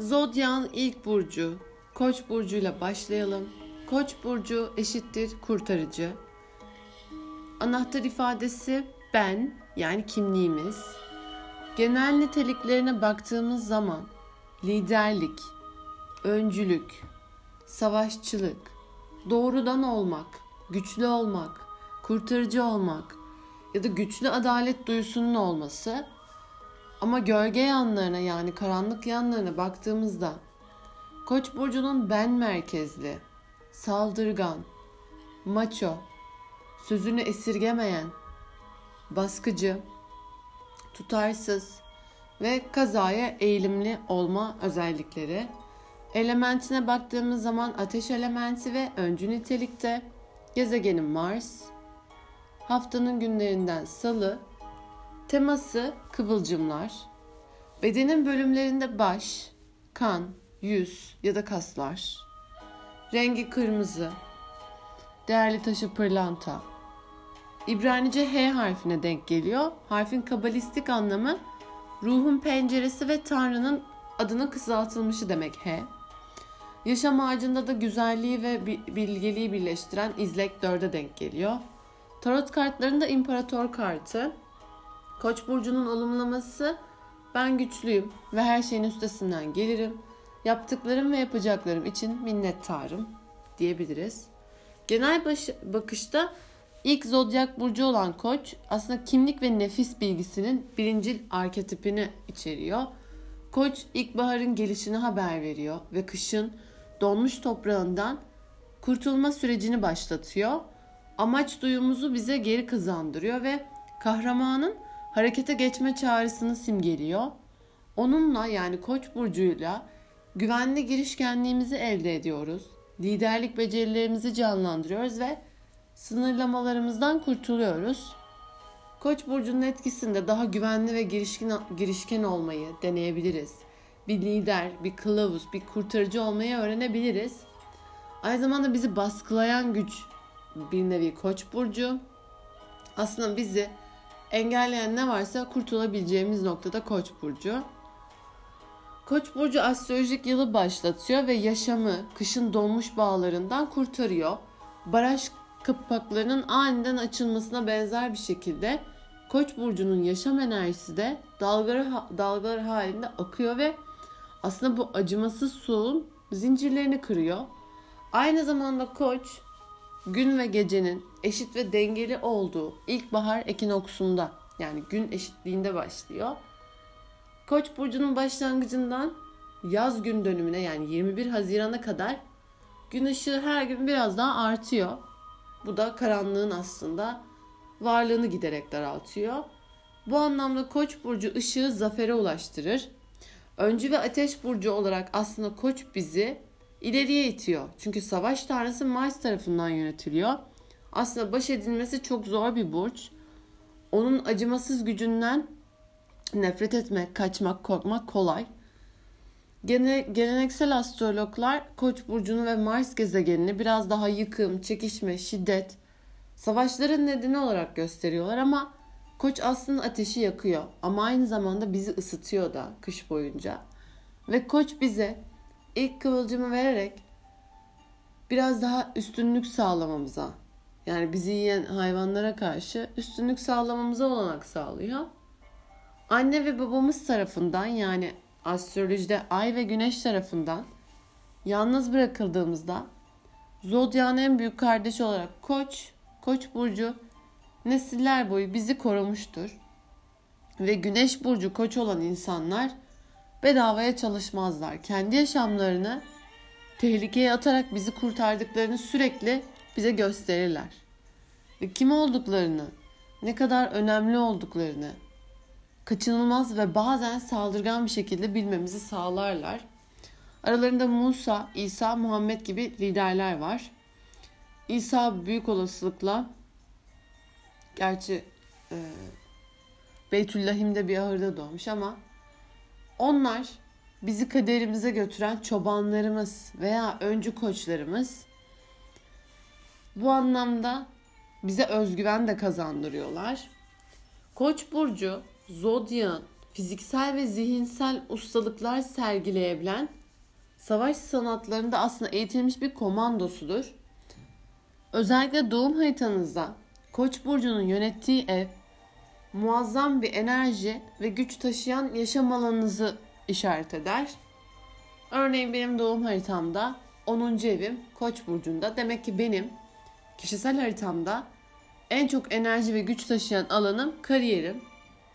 Zodya'nın ilk burcu Koç burcuyla başlayalım. Koç burcu eşittir kurtarıcı. Anahtar ifadesi ben yani kimliğimiz. Genel niteliklerine baktığımız zaman liderlik, öncülük, savaşçılık, doğrudan olmak, güçlü olmak, kurtarıcı olmak ya da güçlü adalet duyusunun olması ama gölge yanlarına yani karanlık yanlarına baktığımızda Koç burcunun ben merkezli, saldırgan, maço, sözünü esirgemeyen, baskıcı, tutarsız ve kazaya eğilimli olma özellikleri. Elementine baktığımız zaman ateş elementi ve öncü nitelikte. Gezegenin Mars. Haftanın günlerinden salı. Teması kıvılcımlar. Bedenin bölümlerinde baş, kan, yüz ya da kaslar. Rengi kırmızı. Değerli taşı pırlanta. İbranice H harfine denk geliyor. Harfin kabalistik anlamı ruhun penceresi ve Tanrı'nın adının kısaltılmışı demek H. Yaşam ağacında da güzelliği ve bilgeliği birleştiren izlek dörde denk geliyor. Tarot kartlarında imparator kartı. Koç burcunun olumlaması ben güçlüyüm ve her şeyin üstesinden gelirim. Yaptıklarım ve yapacaklarım için minnettarım diyebiliriz. Genel baş, bakışta ilk zodyak burcu olan koç aslında kimlik ve nefis bilgisinin birincil arketipini içeriyor. Koç ilkbaharın gelişini haber veriyor ve kışın donmuş toprağından kurtulma sürecini başlatıyor. Amaç duyumuzu bize geri kazandırıyor ve kahramanın harekete geçme çağrısını simgeliyor. Onunla yani Koç burcuyla güvenli girişkenliğimizi elde ediyoruz. Liderlik becerilerimizi canlandırıyoruz ve sınırlamalarımızdan kurtuluyoruz. Koç burcunun etkisinde daha güvenli ve girişken, girişken olmayı deneyebiliriz. Bir lider, bir kılavuz, bir kurtarıcı olmayı öğrenebiliriz. Aynı zamanda bizi baskılayan güç bir nevi Koç burcu. Aslında bizi engelleyen ne varsa kurtulabileceğimiz noktada Koç burcu. Koç burcu astrolojik yılı başlatıyor ve yaşamı kışın donmuş bağlarından kurtarıyor. Baraj kapaklarının aniden açılmasına benzer bir şekilde Koç burcunun yaşam enerjisi de dalgalar, dalgalar halinde akıyor ve aslında bu acımasız soğun zincirlerini kırıyor. Aynı zamanda Koç gün ve gecenin eşit ve dengeli olduğu ilkbahar ekinoksunda yani gün eşitliğinde başlıyor. Koç burcunun başlangıcından yaz gün dönümüne yani 21 Haziran'a kadar gün ışığı her gün biraz daha artıyor. Bu da karanlığın aslında varlığını giderek daraltıyor. Bu anlamda Koç burcu ışığı zafere ulaştırır. Öncü ve Ateş burcu olarak aslında Koç bizi ileriye itiyor. Çünkü savaş tanrısı Mars tarafından yönetiliyor. Aslında baş edilmesi çok zor bir burç. Onun acımasız gücünden nefret etmek, kaçmak, korkmak kolay. Gene, geleneksel astrologlar Koç burcunu ve Mars gezegenini biraz daha yıkım, çekişme, şiddet, savaşların nedeni olarak gösteriyorlar ama Koç aslında ateşi yakıyor ama aynı zamanda bizi ısıtıyor da kış boyunca. Ve Koç bize ilk kıvılcımı vererek biraz daha üstünlük sağlamamıza yani bizi yiyen hayvanlara karşı üstünlük sağlamamıza olanak sağlıyor. Anne ve babamız tarafından yani astrolojide ay ve güneş tarafından yalnız bırakıldığımızda Zodya'nın en büyük kardeşi olarak Koç, Koç burcu nesiller boyu bizi korumuştur. Ve Güneş burcu Koç olan insanlar bedavaya çalışmazlar. Kendi yaşamlarını tehlikeye atarak bizi kurtardıklarını sürekli bize gösterirler. Ve kim olduklarını, ne kadar önemli olduklarını, kaçınılmaz ve bazen saldırgan bir şekilde bilmemizi sağlarlar. Aralarında Musa, İsa, Muhammed gibi liderler var. İsa büyük olasılıkla gerçi e, Beytüllahim'de bir ahırda doğmuş ama onlar bizi kaderimize götüren çobanlarımız veya öncü koçlarımız bu anlamda bize özgüven de kazandırıyorlar. Koç burcu Zodya'nın fiziksel ve zihinsel ustalıklar sergileyebilen, savaş sanatlarında aslında eğitilmiş bir komandosudur. Özellikle doğum haritanızda Koç burcunun yönettiği ev muazzam bir enerji ve güç taşıyan yaşam alanınızı işaret eder. Örneğin benim doğum haritamda 10. evim Koç burcunda. Demek ki benim kişisel haritamda en çok enerji ve güç taşıyan alanım kariyerim.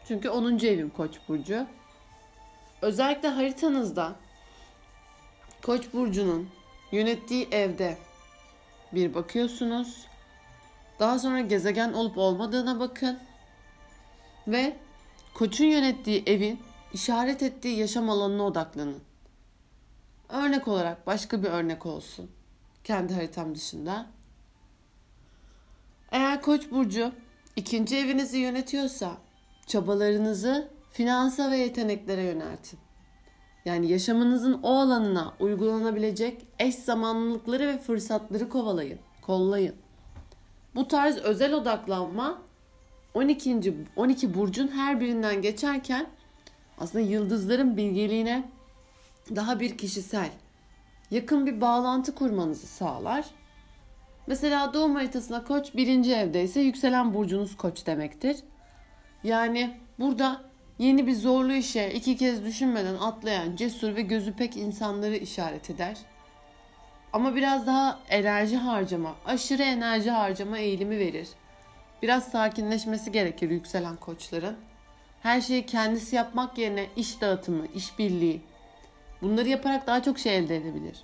Çünkü 10. evim Koç burcu. Özellikle haritanızda Koç burcunun yönettiği evde bir bakıyorsunuz. Daha sonra gezegen olup olmadığına bakın. Ve Koç'un yönettiği evin işaret ettiği yaşam alanına odaklanın. Örnek olarak başka bir örnek olsun. Kendi haritam dışında. Eğer Koç burcu ikinci evinizi yönetiyorsa çabalarınızı finansa ve yeteneklere yöneltin. Yani yaşamınızın o alanına uygulanabilecek eş zamanlılıkları ve fırsatları kovalayın, kollayın. Bu tarz özel odaklanma 12. 12 burcun her birinden geçerken aslında yıldızların bilgeliğine daha bir kişisel, yakın bir bağlantı kurmanızı sağlar. Mesela doğum haritasına koç birinci evdeyse yükselen burcunuz koç demektir. Yani burada yeni bir zorlu işe iki kez düşünmeden atlayan cesur ve gözü pek insanları işaret eder. Ama biraz daha enerji harcama, aşırı enerji harcama eğilimi verir. Biraz sakinleşmesi gerekir yükselen koçların. Her şeyi kendisi yapmak yerine iş dağıtımı, iş birliği bunları yaparak daha çok şey elde edebilir.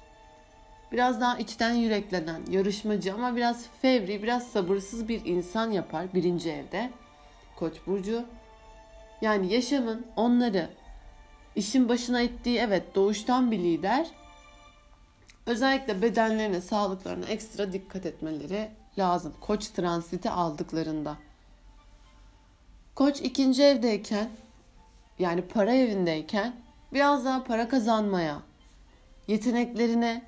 Biraz daha içten yüreklenen, yarışmacı ama biraz fevri, biraz sabırsız bir insan yapar birinci evde. Koç burcu. Yani yaşamın onları işin başına ittiği evet doğuştan bir lider. Özellikle bedenlerine, sağlıklarına ekstra dikkat etmeleri lazım. Koç transiti aldıklarında. Koç ikinci evdeyken yani para evindeyken biraz daha para kazanmaya, yeteneklerine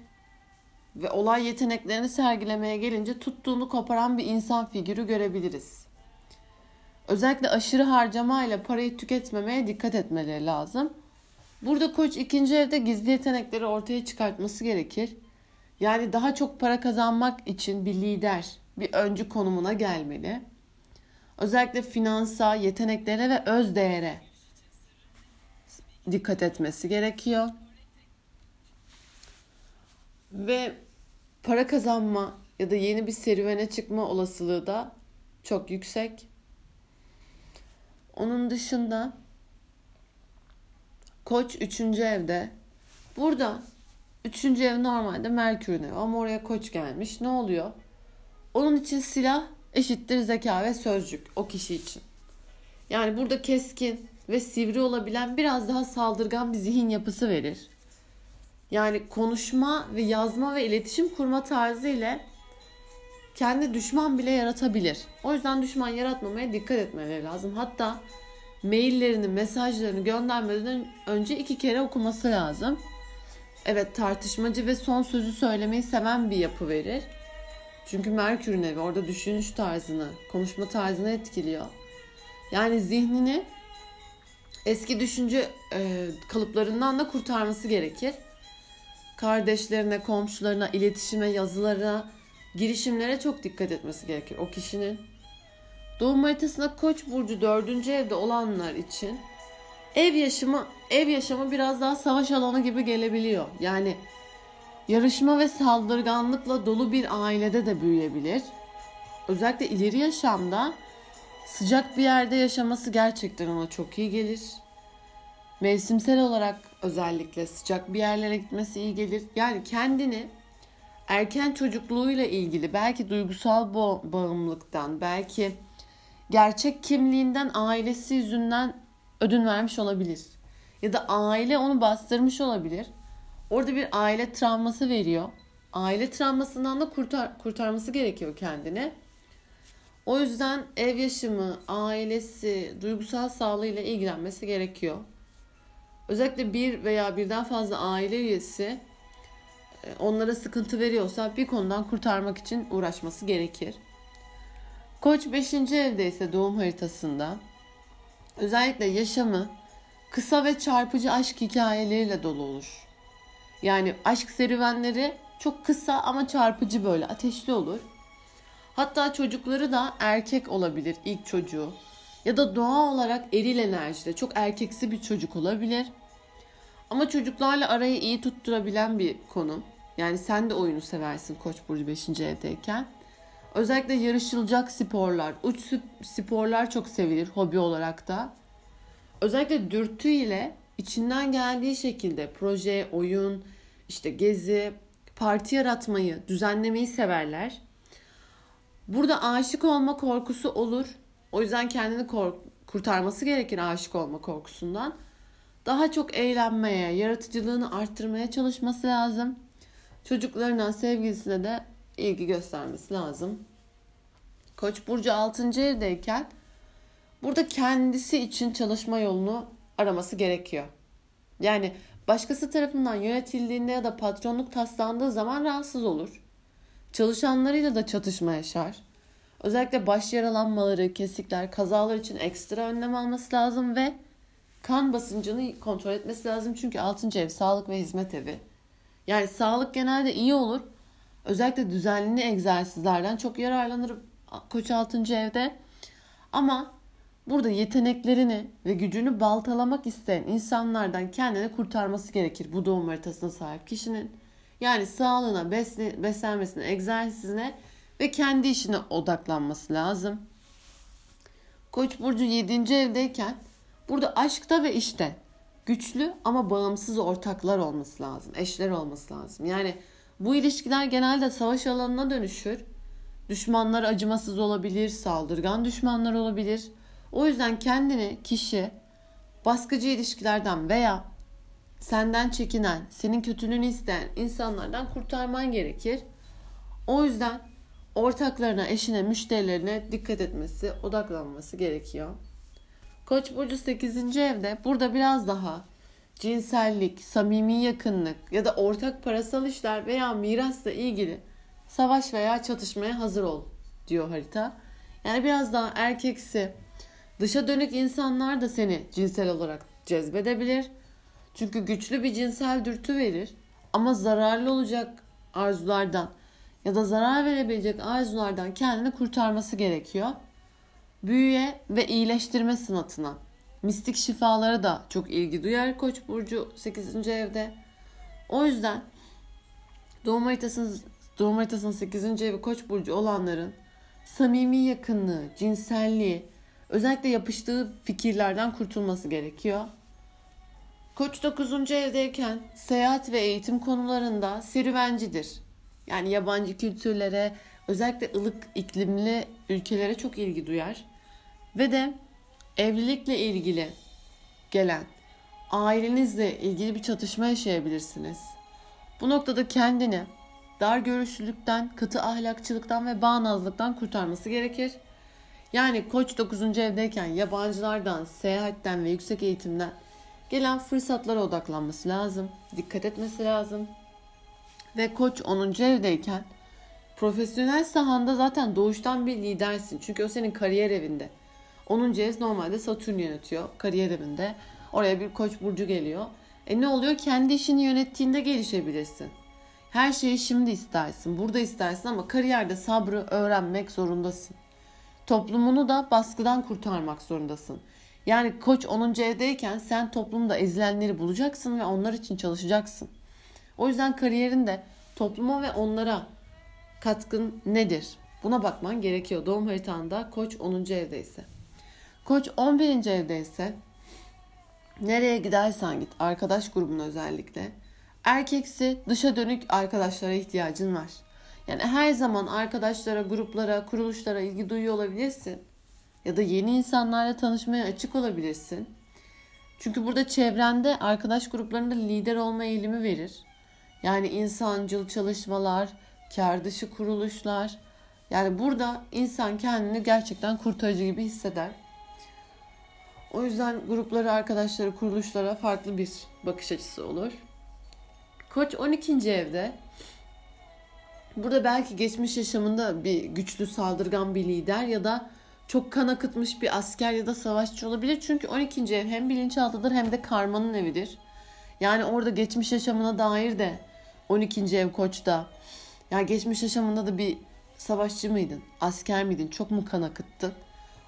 ve olay yeteneklerini sergilemeye gelince tuttuğunu koparan bir insan figürü görebiliriz. Özellikle aşırı harcamayla parayı tüketmemeye dikkat etmeleri lazım. Burada koç ikinci evde gizli yetenekleri ortaya çıkartması gerekir. Yani daha çok para kazanmak için bir lider, bir öncü konumuna gelmeli. Özellikle finansa, yeteneklere ve öz değere dikkat etmesi gerekiyor. Ve para kazanma ya da yeni bir serüvene çıkma olasılığı da çok yüksek. Onun dışında Koç 3. evde. Burada 3. ev normalde Merkür'ün evi ama oraya Koç gelmiş. Ne oluyor? Onun için silah eşittir zeka ve sözcük o kişi için. Yani burada keskin ve sivri olabilen biraz daha saldırgan bir zihin yapısı verir. Yani konuşma ve yazma ve iletişim kurma tarzı ile kendi düşman bile yaratabilir. O yüzden düşman yaratmamaya dikkat etmeleri lazım. Hatta maillerini, mesajlarını göndermeden önce iki kere okuması lazım. Evet tartışmacı ve son sözü söylemeyi seven bir yapı verir. Çünkü Merkür'ün evi orada düşünüş tarzını, konuşma tarzını etkiliyor. Yani zihnini eski düşünce e, kalıplarından da kurtarması gerekir. Kardeşlerine, komşularına, iletişime, yazılara, girişimlere çok dikkat etmesi gerekir o kişinin. Doğum haritasında Koç burcu dördüncü evde olanlar için ev yaşamı ev yaşamı biraz daha savaş alanı gibi gelebiliyor. Yani yarışma ve saldırganlıkla dolu bir ailede de büyüyebilir. Özellikle ileri yaşamda sıcak bir yerde yaşaması gerçekten ona çok iyi gelir. Mevsimsel olarak özellikle sıcak bir yerlere gitmesi iyi gelir. Yani kendini erken çocukluğuyla ilgili belki duygusal bağımlılıktan, belki gerçek kimliğinden ailesi yüzünden ödün vermiş olabilir. Ya da aile onu bastırmış olabilir. Orada bir aile travması veriyor. Aile travmasından da kurtar, kurtarması gerekiyor kendini. O yüzden ev yaşamı, ailesi, duygusal sağlığıyla ilgilenmesi gerekiyor. Özellikle bir veya birden fazla aile üyesi e, onlara sıkıntı veriyorsa bir konudan kurtarmak için uğraşması gerekir. Koç 5. evde ise doğum haritasında özellikle yaşamı kısa ve çarpıcı aşk hikayeleriyle dolu olur. Yani aşk serüvenleri çok kısa ama çarpıcı böyle ateşli olur. Hatta çocukları da erkek olabilir ilk çocuğu. Ya da doğa olarak eril enerjide çok erkeksi bir çocuk olabilir. Ama çocuklarla arayı iyi tutturabilen bir konu. Yani sen de oyunu seversin Koç burcu 5. evdeyken. Özellikle yarışılacak sporlar, uç sporlar çok sevilir hobi olarak da. Özellikle dürtü ile içinden geldiği şekilde proje, oyun, işte gezi, parti yaratmayı, düzenlemeyi severler. Burada aşık olma korkusu olur. O yüzden kendini kork kurtarması gerekir aşık olma korkusundan. Daha çok eğlenmeye, yaratıcılığını arttırmaya çalışması lazım. Çocuklarına, sevgilisine de ilgi göstermesi lazım. Koç burcu 6. evdeyken burada kendisi için çalışma yolunu araması gerekiyor. Yani başkası tarafından yönetildiğinde ya da patronluk taslandığı zaman rahatsız olur. Çalışanlarıyla da çatışma yaşar. Özellikle baş yaralanmaları, kesikler, kazalar için ekstra önlem alması lazım ve kan basıncını kontrol etmesi lazım. Çünkü 6. ev sağlık ve hizmet evi. Yani sağlık genelde iyi olur. Özellikle düzenli egzersizlerden çok yararlanır Koç 6. evde. Ama burada yeteneklerini ve gücünü baltalamak isteyen insanlardan kendini kurtarması gerekir bu doğum haritasına sahip kişinin. Yani sağlığına, beslenmesine, egzersizine ve kendi işine odaklanması lazım. Koç burcu 7. evdeyken burada aşkta ve işte güçlü ama bağımsız ortaklar olması lazım. Eşler olması lazım. Yani bu ilişkiler genelde savaş alanına dönüşür. Düşmanlar acımasız olabilir, saldırgan düşmanlar olabilir. O yüzden kendini kişi baskıcı ilişkilerden veya senden çekinen, senin kötülüğünü isteyen insanlardan kurtarman gerekir. O yüzden ortaklarına, eşine, müşterilerine dikkat etmesi, odaklanması gerekiyor. Koç burcu 8. evde burada biraz daha cinsellik, samimi yakınlık ya da ortak parasal işler veya mirasla ilgili savaş veya çatışmaya hazır ol diyor harita. Yani biraz daha erkeksi, dışa dönük insanlar da seni cinsel olarak cezbedebilir. Çünkü güçlü bir cinsel dürtü verir ama zararlı olacak arzulardan ya da zarar verebilecek arzulardan kendini kurtarması gerekiyor. Büyüye ve iyileştirme sanatına, mistik şifalara da çok ilgi duyar Koç burcu 8. evde. O yüzden doğum haritasının doğum haritasının 8. evi Koç burcu olanların samimi yakınlığı, cinselliği, özellikle yapıştığı fikirlerden kurtulması gerekiyor. Koç 9. evdeyken seyahat ve eğitim konularında serüvencidir. Yani yabancı kültürlere, özellikle ılık iklimli ülkelere çok ilgi duyar. Ve de evlilikle ilgili gelen ailenizle ilgili bir çatışma yaşayabilirsiniz. Bu noktada kendini dar görüşlülükten, katı ahlakçılıktan ve bağnazlıktan kurtarması gerekir. Yani koç 9. evdeyken yabancılardan, seyahatten ve yüksek eğitimden gelen fırsatlara odaklanması lazım. Dikkat etmesi lazım. Ve koç 10. evdeyken profesyonel sahanda zaten doğuştan bir lidersin. Çünkü o senin kariyer evinde. 10. ev normalde Satürn yönetiyor kariyer evinde. Oraya bir koç burcu geliyor. E ne oluyor? Kendi işini yönettiğinde gelişebilirsin. Her şeyi şimdi istersin, burada istersin ama kariyerde sabrı öğrenmek zorundasın. Toplumunu da baskıdan kurtarmak zorundasın. Yani koç 10. evdeyken sen toplumda ezilenleri bulacaksın ve onlar için çalışacaksın. O yüzden kariyerinde topluma ve onlara katkın nedir? Buna bakman gerekiyor. Doğum haritanda koç 10. evdeyse. Koç 11. evdeyse nereye gidersen git arkadaş grubun özellikle erkeksi dışa dönük arkadaşlara ihtiyacın var. Yani her zaman arkadaşlara, gruplara, kuruluşlara ilgi duyuyor olabilirsin. Ya da yeni insanlarla tanışmaya açık olabilirsin. Çünkü burada çevrende arkadaş gruplarında lider olma eğilimi verir. Yani insancıl çalışmalar, kar dışı kuruluşlar. Yani burada insan kendini gerçekten kurtarıcı gibi hisseder. O yüzden grupları, arkadaşları, kuruluşlara farklı bir bakış açısı olur. Koç 12. evde. Burada belki geçmiş yaşamında bir güçlü saldırgan bir lider ya da çok kan akıtmış bir asker ya da savaşçı olabilir. Çünkü 12. ev hem bilinçaltıdır hem de karmanın evidir. Yani orada geçmiş yaşamına dair de 12. ev koçta. Ya geçmiş yaşamında da bir savaşçı mıydın? Asker miydin? Çok mu kan akıttın?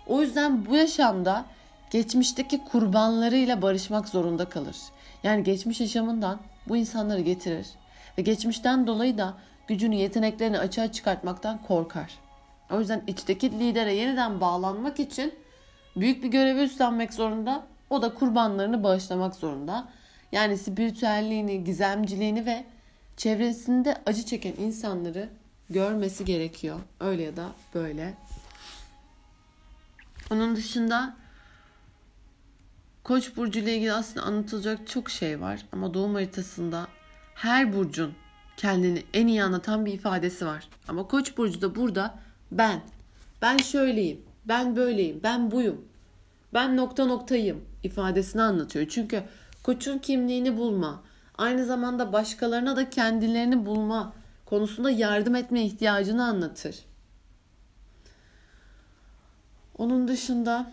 O yüzden bu yaşamda geçmişteki kurbanlarıyla barışmak zorunda kalır. Yani geçmiş yaşamından bu insanları getirir ve geçmişten dolayı da gücünü, yeteneklerini açığa çıkartmaktan korkar. O yüzden içteki lidere yeniden bağlanmak için büyük bir görevi üstlenmek zorunda. O da kurbanlarını bağışlamak zorunda. Yani spiritüelliğini, gizemciliğini ve çevresinde acı çeken insanları görmesi gerekiyor. Öyle ya da böyle. Onun dışında Koç burcu ile ilgili aslında anlatılacak çok şey var ama doğum haritasında her burcun kendini en iyi anlatan bir ifadesi var. Ama Koç burcu da burada ben, ben şöyleyim, ben böyleyim, ben buyum, ben nokta noktayım ifadesini anlatıyor. Çünkü Koç'un kimliğini bulma, aynı zamanda başkalarına da kendilerini bulma konusunda yardım etme ihtiyacını anlatır. Onun dışında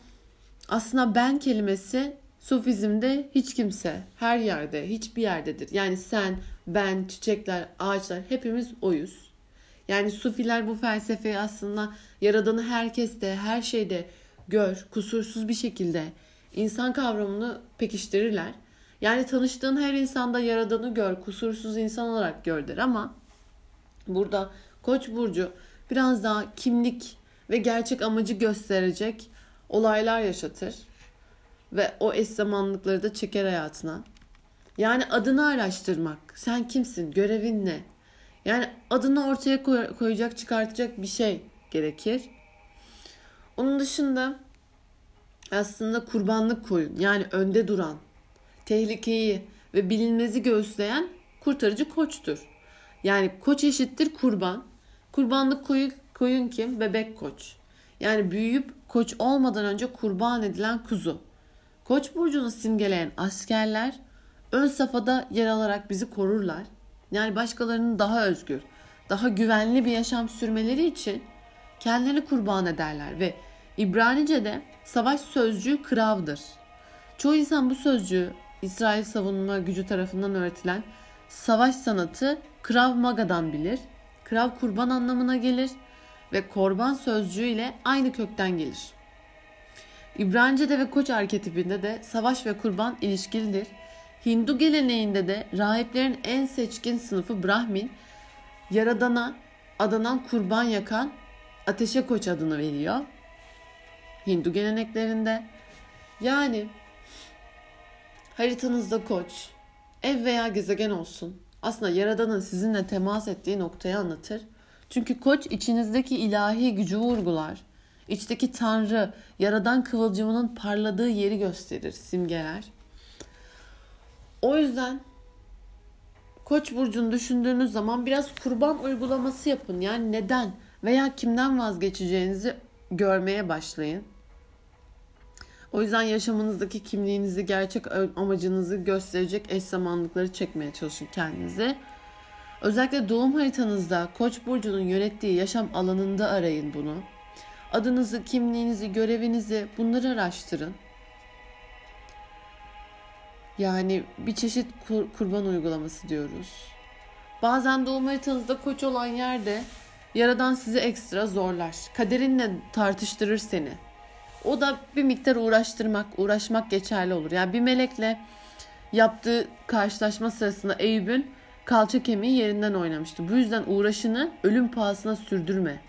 aslında ben kelimesi Sufizmde hiç kimse, her yerde, hiçbir yerdedir. Yani sen, ben, çiçekler, ağaçlar hepimiz oyuz. Yani Sufiler bu felsefeyi aslında yaradanı herkeste, her şeyde gör, kusursuz bir şekilde insan kavramını pekiştirirler. Yani tanıştığın her insanda yaradanı gör, kusursuz insan olarak gör der ama burada Koç burcu biraz daha kimlik ve gerçek amacı gösterecek olaylar yaşatır ve o eş zamanlıkları da çeker hayatına. Yani adını araştırmak. Sen kimsin? Görevin ne? Yani adını ortaya koyacak, çıkartacak bir şey gerekir. Onun dışında aslında kurbanlık koyun. Yani önde duran, tehlikeyi ve bilinmezi göğüsleyen kurtarıcı koçtur. Yani koç eşittir kurban. Kurbanlık koyun, koyun kim? Bebek koç. Yani büyüyüp koç olmadan önce kurban edilen kuzu. Koç burcunu simgeleyen askerler ön safhada yer alarak bizi korurlar. Yani başkalarının daha özgür, daha güvenli bir yaşam sürmeleri için kendilerini kurban ederler ve İbranice'de savaş sözcüğü kravdır. Çoğu insan bu sözcüğü İsrail savunma gücü tarafından öğretilen savaş sanatı Krav Maga'dan bilir. Krav kurban anlamına gelir ve korban sözcüğü ile aynı kökten gelir. İbranice'de ve koç arketipinde de savaş ve kurban ilişkilidir. Hindu geleneğinde de rahiplerin en seçkin sınıfı Brahmin, Yaradan'a adanan kurban yakan ateşe koç adını veriyor. Hindu geleneklerinde. Yani haritanızda koç, ev veya gezegen olsun. Aslında Yaradan'ın sizinle temas ettiği noktayı anlatır. Çünkü koç içinizdeki ilahi gücü vurgular. İçteki Tanrı, yaradan kıvılcımının parladığı yeri gösterir, simgeler. O yüzden Koç burcunu düşündüğünüz zaman biraz kurban uygulaması yapın. Yani neden veya kimden vazgeçeceğinizi görmeye başlayın. O yüzden yaşamınızdaki kimliğinizi, gerçek amacınızı gösterecek eş zamanlıkları çekmeye çalışın kendinize. Özellikle doğum haritanızda Koç burcunun yönettiği yaşam alanında arayın bunu. Adınızı, kimliğinizi, görevinizi bunları araştırın. Yani bir çeşit kur, kurban uygulaması diyoruz. Bazen doğum haritanızda koç olan yerde yaradan sizi ekstra zorlar. Kaderinle tartıştırır seni. O da bir miktar uğraştırmak, uğraşmak geçerli olur. Yani bir melekle yaptığı karşılaşma sırasında Eyüp'ün kalça kemiği yerinden oynamıştı. Bu yüzden uğraşını ölüm pahasına sürdürme.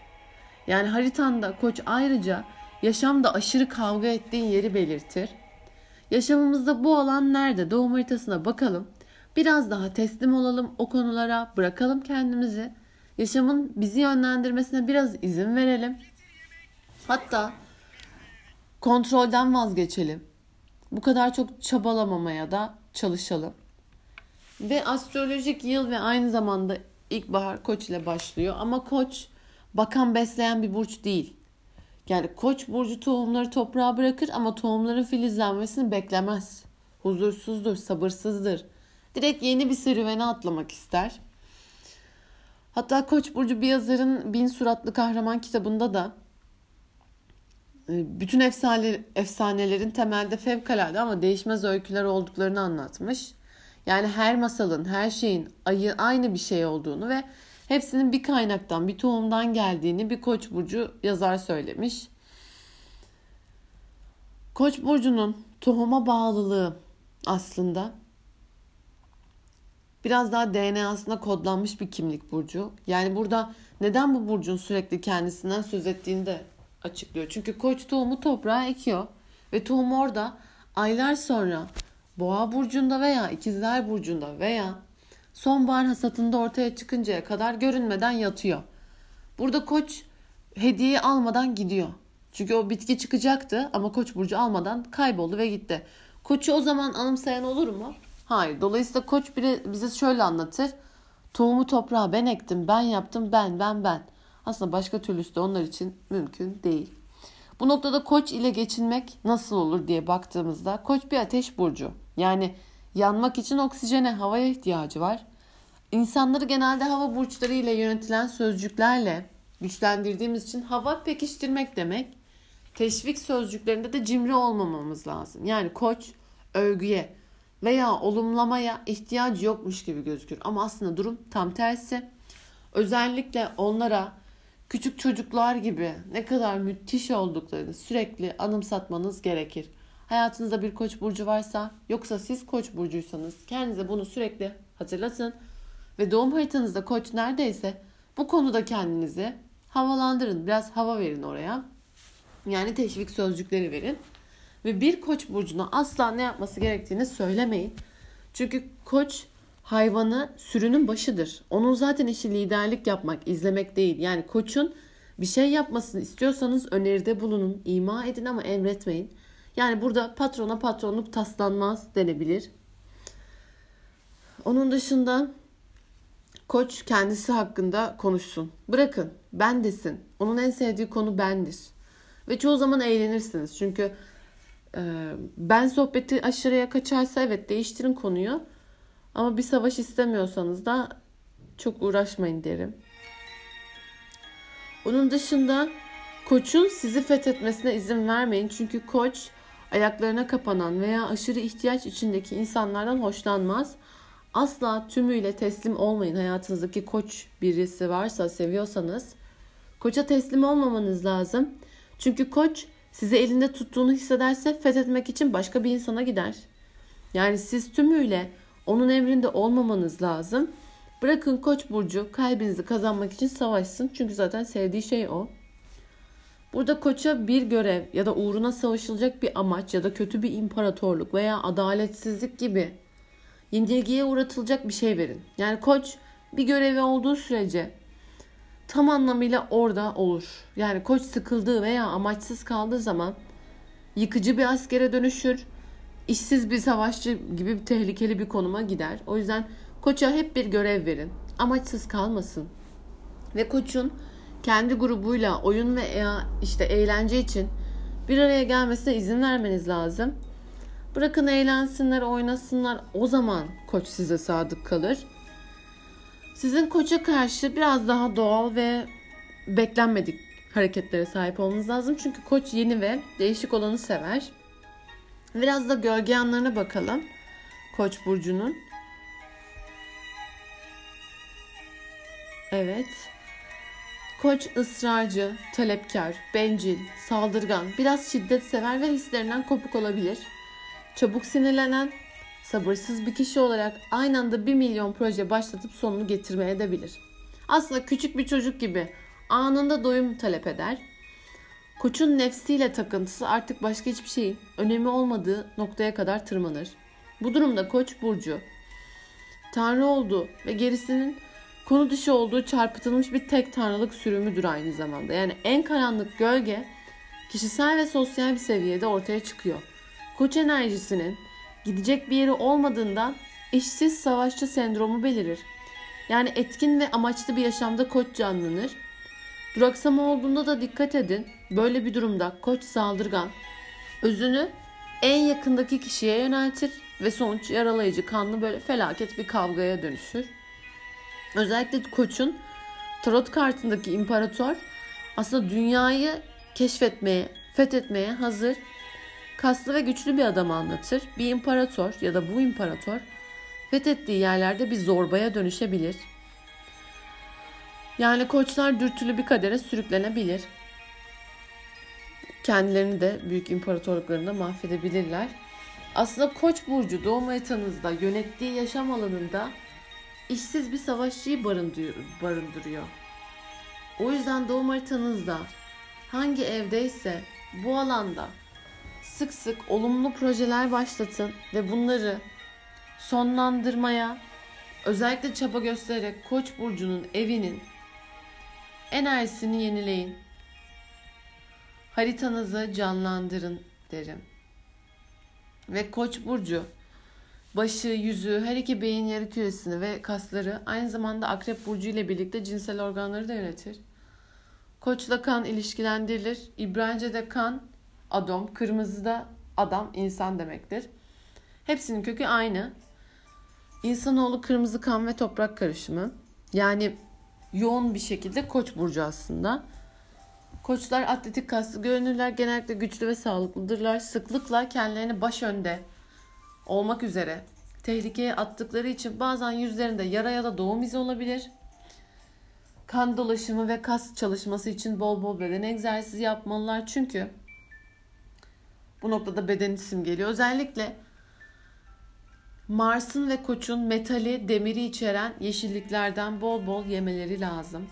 Yani haritanda koç ayrıca yaşamda aşırı kavga ettiğin yeri belirtir. Yaşamımızda bu alan nerede? Doğum haritasına bakalım. Biraz daha teslim olalım o konulara, bırakalım kendimizi. Yaşamın bizi yönlendirmesine biraz izin verelim. Hatta kontrolden vazgeçelim. Bu kadar çok çabalamamaya da çalışalım. Ve astrolojik yıl ve aynı zamanda ilkbahar koç ile başlıyor. Ama koç bakan besleyen bir burç değil. Yani koç burcu tohumları toprağa bırakır ama tohumların filizlenmesini beklemez. Huzursuzdur, sabırsızdır. Direkt yeni bir serüvene atlamak ister. Hatta Koç burcu bir yazarın Bin Suratlı Kahraman kitabında da e, bütün efsane, efsanelerin temelde fevkalade ama değişmez öyküler olduklarını anlatmış. Yani her masalın, her şeyin aynı bir şey olduğunu ve hepsinin bir kaynaktan, bir tohumdan geldiğini bir Koç burcu yazar söylemiş. Koç burcunun tohuma bağlılığı aslında biraz daha DNA'sına kodlanmış bir kimlik burcu. Yani burada neden bu burcun sürekli kendisinden söz ettiğini de açıklıyor. Çünkü koç tohumu toprağa ekiyor ve tohum orada aylar sonra boğa burcunda veya ikizler burcunda veya sonbahar hasatında ortaya çıkıncaya kadar görünmeden yatıyor. Burada koç hediye almadan gidiyor. Çünkü o bitki çıkacaktı ama koç burcu almadan kayboldu ve gitti. Koçu o zaman anımsayan olur mu? Hayır. Dolayısıyla koç bize şöyle anlatır. Tohumu toprağa ben ektim, ben yaptım, ben, ben, ben. Aslında başka türlüsü de onlar için mümkün değil. Bu noktada koç ile geçinmek nasıl olur diye baktığımızda koç bir ateş burcu. Yani yanmak için oksijene, havaya ihtiyacı var. İnsanları genelde hava burçları ile yönetilen sözcüklerle güçlendirdiğimiz için hava pekiştirmek demek. Teşvik sözcüklerinde de cimri olmamamız lazım. Yani koç övgüye veya olumlamaya ihtiyacı yokmuş gibi gözükür. Ama aslında durum tam tersi. Özellikle onlara küçük çocuklar gibi ne kadar müthiş olduklarını sürekli anımsatmanız gerekir. Hayatınızda bir koç burcu varsa yoksa siz koç burcuysanız kendinize bunu sürekli hatırlatın. Ve doğum haritanızda koç neredeyse bu konuda kendinizi havalandırın. Biraz hava verin oraya. Yani teşvik sözcükleri verin. Ve bir koç burcuna asla ne yapması gerektiğini söylemeyin. Çünkü koç hayvanı sürünün başıdır. Onun zaten işi liderlik yapmak, izlemek değil. Yani koçun bir şey yapmasını istiyorsanız öneride bulunun, ima edin ama emretmeyin. Yani burada patrona patronluk taslanmaz denebilir. Onun dışında koç kendisi hakkında konuşsun. Bırakın ben desin. Onun en sevdiği konu bendir. Ve çoğu zaman eğlenirsiniz. Çünkü e, ben sohbeti aşırıya kaçarsa evet değiştirin konuyu. Ama bir savaş istemiyorsanız da çok uğraşmayın derim. Onun dışında koçun sizi fethetmesine izin vermeyin. Çünkü koç ayaklarına kapanan veya aşırı ihtiyaç içindeki insanlardan hoşlanmaz. Asla tümüyle teslim olmayın. Hayatınızdaki koç birisi varsa seviyorsanız koça teslim olmamanız lazım. Çünkü koç sizi elinde tuttuğunu hissederse fethetmek için başka bir insana gider. Yani siz tümüyle onun emrinde olmamanız lazım. Bırakın Koç burcu kalbinizi kazanmak için savaşsın. Çünkü zaten sevdiği şey o. Burada koça bir görev ya da uğruna savaşılacak bir amaç ya da kötü bir imparatorluk veya adaletsizlik gibi yenilgiye uğratılacak bir şey verin. Yani koç bir görevi olduğu sürece tam anlamıyla orada olur. Yani koç sıkıldığı veya amaçsız kaldığı zaman yıkıcı bir askere dönüşür. işsiz bir savaşçı gibi bir tehlikeli bir konuma gider. O yüzden koça hep bir görev verin. Amaçsız kalmasın. Ve koçun kendi grubuyla oyun ve işte eğlence için bir araya gelmesine izin vermeniz lazım. Bırakın eğlensinler, oynasınlar. O zaman koç size sadık kalır. Sizin koça karşı biraz daha doğal ve beklenmedik hareketlere sahip olmanız lazım. Çünkü koç yeni ve değişik olanı sever. Biraz da gölge yanlarına bakalım. Koç burcunun. Evet. Koç ısrarcı, talepkar, bencil, saldırgan, biraz şiddet sever ve hislerinden kopuk olabilir. Çabuk sinirlenen, sabırsız bir kişi olarak aynı anda bir milyon proje başlatıp sonunu getirmeye edebilir. Aslında küçük bir çocuk gibi anında doyum talep eder. Koçun nefsiyle takıntısı artık başka hiçbir şeyin önemi olmadığı noktaya kadar tırmanır. Bu durumda Koç burcu tanrı olduğu ve gerisinin konu dışı olduğu çarpıtılmış bir tek tanrılık sürümüdür aynı zamanda. Yani en karanlık gölge kişisel ve sosyal bir seviyede ortaya çıkıyor. Koç enerjisinin gidecek bir yeri olmadığından işsiz savaşçı sendromu belirir. Yani etkin ve amaçlı bir yaşamda koç canlanır. Duraksama olduğunda da dikkat edin. Böyle bir durumda koç saldırgan. Özünü en yakındaki kişiye yöneltir ve sonuç yaralayıcı kanlı böyle felaket bir kavgaya dönüşür. Özellikle koçun tarot kartındaki imparator aslında dünyayı keşfetmeye, fethetmeye hazır, kaslı ve güçlü bir adam anlatır. Bir imparator ya da bu imparator fethettiği yerlerde bir zorbaya dönüşebilir. Yani koçlar dürtülü bir kadere sürüklenebilir. Kendilerini de büyük imparatorluklarında mahvedebilirler. Aslında Koç burcu doğum haritanızda yönettiği yaşam alanında işsiz bir savaşçıyı barındırıyor. O yüzden doğum haritanızda hangi evdeyse bu alanda sık sık olumlu projeler başlatın ve bunları sonlandırmaya özellikle çaba göstererek Koç burcunun evinin enerjisini yenileyin. Haritanızı canlandırın derim. Ve Koç burcu başı, yüzü, her iki beyin yarı küresini ve kasları aynı zamanda Akrep burcu ile birlikte cinsel organları da yönetir. Koçla kan ilişkilendirilir. İbranice'de kan adam, kırmızıda adam, insan demektir. Hepsinin kökü aynı. İnsanoğlu kırmızı kan ve toprak karışımı. Yani yoğun bir şekilde koç burcu aslında. Koçlar atletik kaslı görünürler. Genellikle güçlü ve sağlıklıdırlar. Sıklıkla kendilerini baş önde olmak üzere tehlikeye attıkları için bazen yüzlerinde yara ya da doğum izi olabilir. Kan dolaşımı ve kas çalışması için bol bol beden egzersizi yapmalılar. Çünkü bu noktada beden isim geliyor. Özellikle Mars'ın ve Koç'un metali, demiri içeren yeşilliklerden bol bol yemeleri lazım.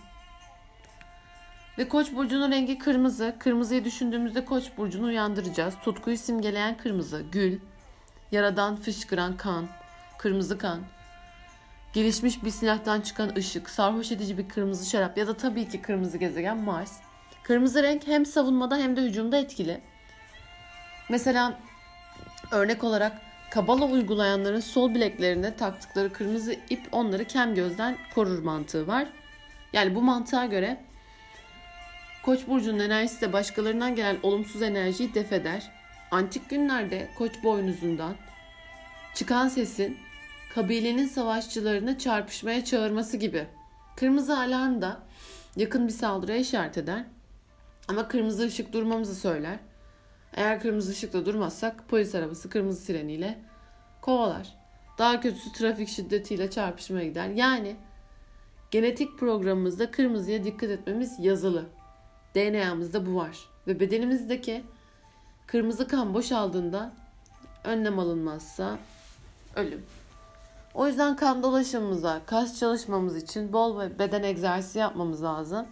Ve Koç burcunun rengi kırmızı. Kırmızıyı düşündüğümüzde Koç burcunu uyandıracağız. Tutkuyu simgeleyen kırmızı, gül, yaradan fışkıran kan, kırmızı kan, gelişmiş bir silahtan çıkan ışık, sarhoş edici bir kırmızı şarap ya da tabii ki kırmızı gezegen Mars. Kırmızı renk hem savunmada hem de hücumda etkili. Mesela örnek olarak kabala uygulayanların sol bileklerine taktıkları kırmızı ip onları kem gözden korur mantığı var. Yani bu mantığa göre Koç burcunun enerjisi de başkalarından gelen olumsuz enerjiyi def eder. Antik günlerde Koç boynuzundan çıkan sesin kabilenin savaşçılarını çarpışmaya çağırması gibi. Kırmızı alarm da yakın bir saldırıya işaret eder. Ama kırmızı ışık durmamızı söyler. Eğer kırmızı ışıkta durmazsak polis arabası kırmızı sireniyle kovalar. Daha kötüsü trafik şiddetiyle çarpışmaya gider. Yani genetik programımızda kırmızıya dikkat etmemiz yazılı. DNA'mızda bu var. Ve bedenimizdeki kırmızı kan boşaldığında önlem alınmazsa ölüm. O yüzden kan dolaşımımıza, kas çalışmamız için bol beden egzersizi yapmamız lazım.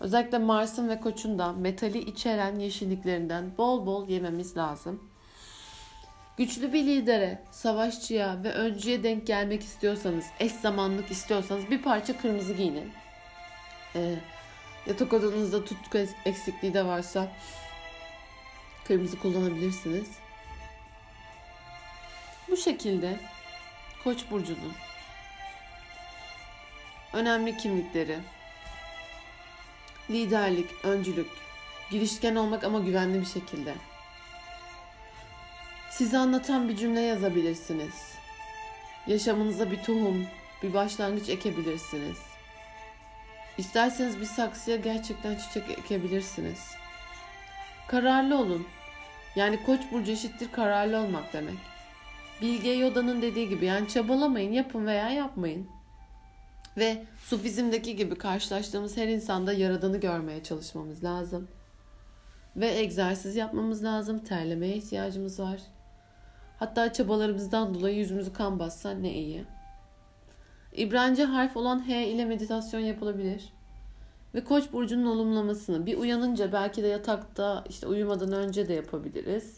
Özellikle Mars'ın ve Koç'un da metali içeren yeşilliklerinden bol bol yememiz lazım. Güçlü bir lidere, savaşçıya ve öncüye denk gelmek istiyorsanız, eş zamanlık istiyorsanız bir parça kırmızı giyinin. Ee, yatak odanızda tutku eksikliği de varsa kırmızı kullanabilirsiniz. Bu şekilde Koç burcunun önemli kimlikleri liderlik, öncülük, girişken olmak ama güvenli bir şekilde. Size anlatan bir cümle yazabilirsiniz. Yaşamınıza bir tohum, bir başlangıç ekebilirsiniz. İsterseniz bir saksıya gerçekten çiçek ekebilirsiniz. Kararlı olun. Yani koç burcu eşittir kararlı olmak demek. Bilge Yoda'nın dediği gibi yani çabalamayın, yapın veya yapmayın. Ve Sufizm'deki gibi karşılaştığımız her insanda yaradanı görmeye çalışmamız lazım. Ve egzersiz yapmamız lazım. Terlemeye ihtiyacımız var. Hatta çabalarımızdan dolayı yüzümüzü kan bassa ne iyi. İbranice harf olan H ile meditasyon yapılabilir. Ve Koç burcunun olumlamasını bir uyanınca belki de yatakta işte uyumadan önce de yapabiliriz.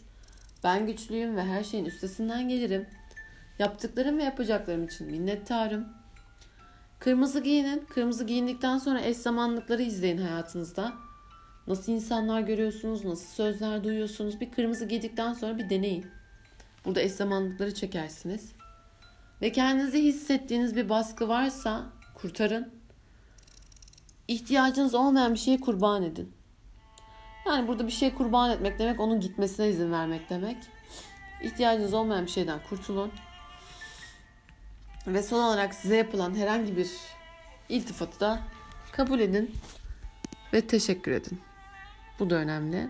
Ben güçlüyüm ve her şeyin üstesinden gelirim. Yaptıklarım ve yapacaklarım için minnettarım. Kırmızı giyinin. Kırmızı giyindikten sonra eş zamanlıkları izleyin hayatınızda. Nasıl insanlar görüyorsunuz, nasıl sözler duyuyorsunuz. Bir kırmızı giydikten sonra bir deneyin. Burada eş zamanlıkları çekersiniz. Ve kendinizi hissettiğiniz bir baskı varsa kurtarın. İhtiyacınız olmayan bir şeyi kurban edin. Yani burada bir şey kurban etmek demek onun gitmesine izin vermek demek. İhtiyacınız olmayan bir şeyden kurtulun. Ve son olarak size yapılan herhangi bir iltifatı da kabul edin ve teşekkür edin. Bu da önemli.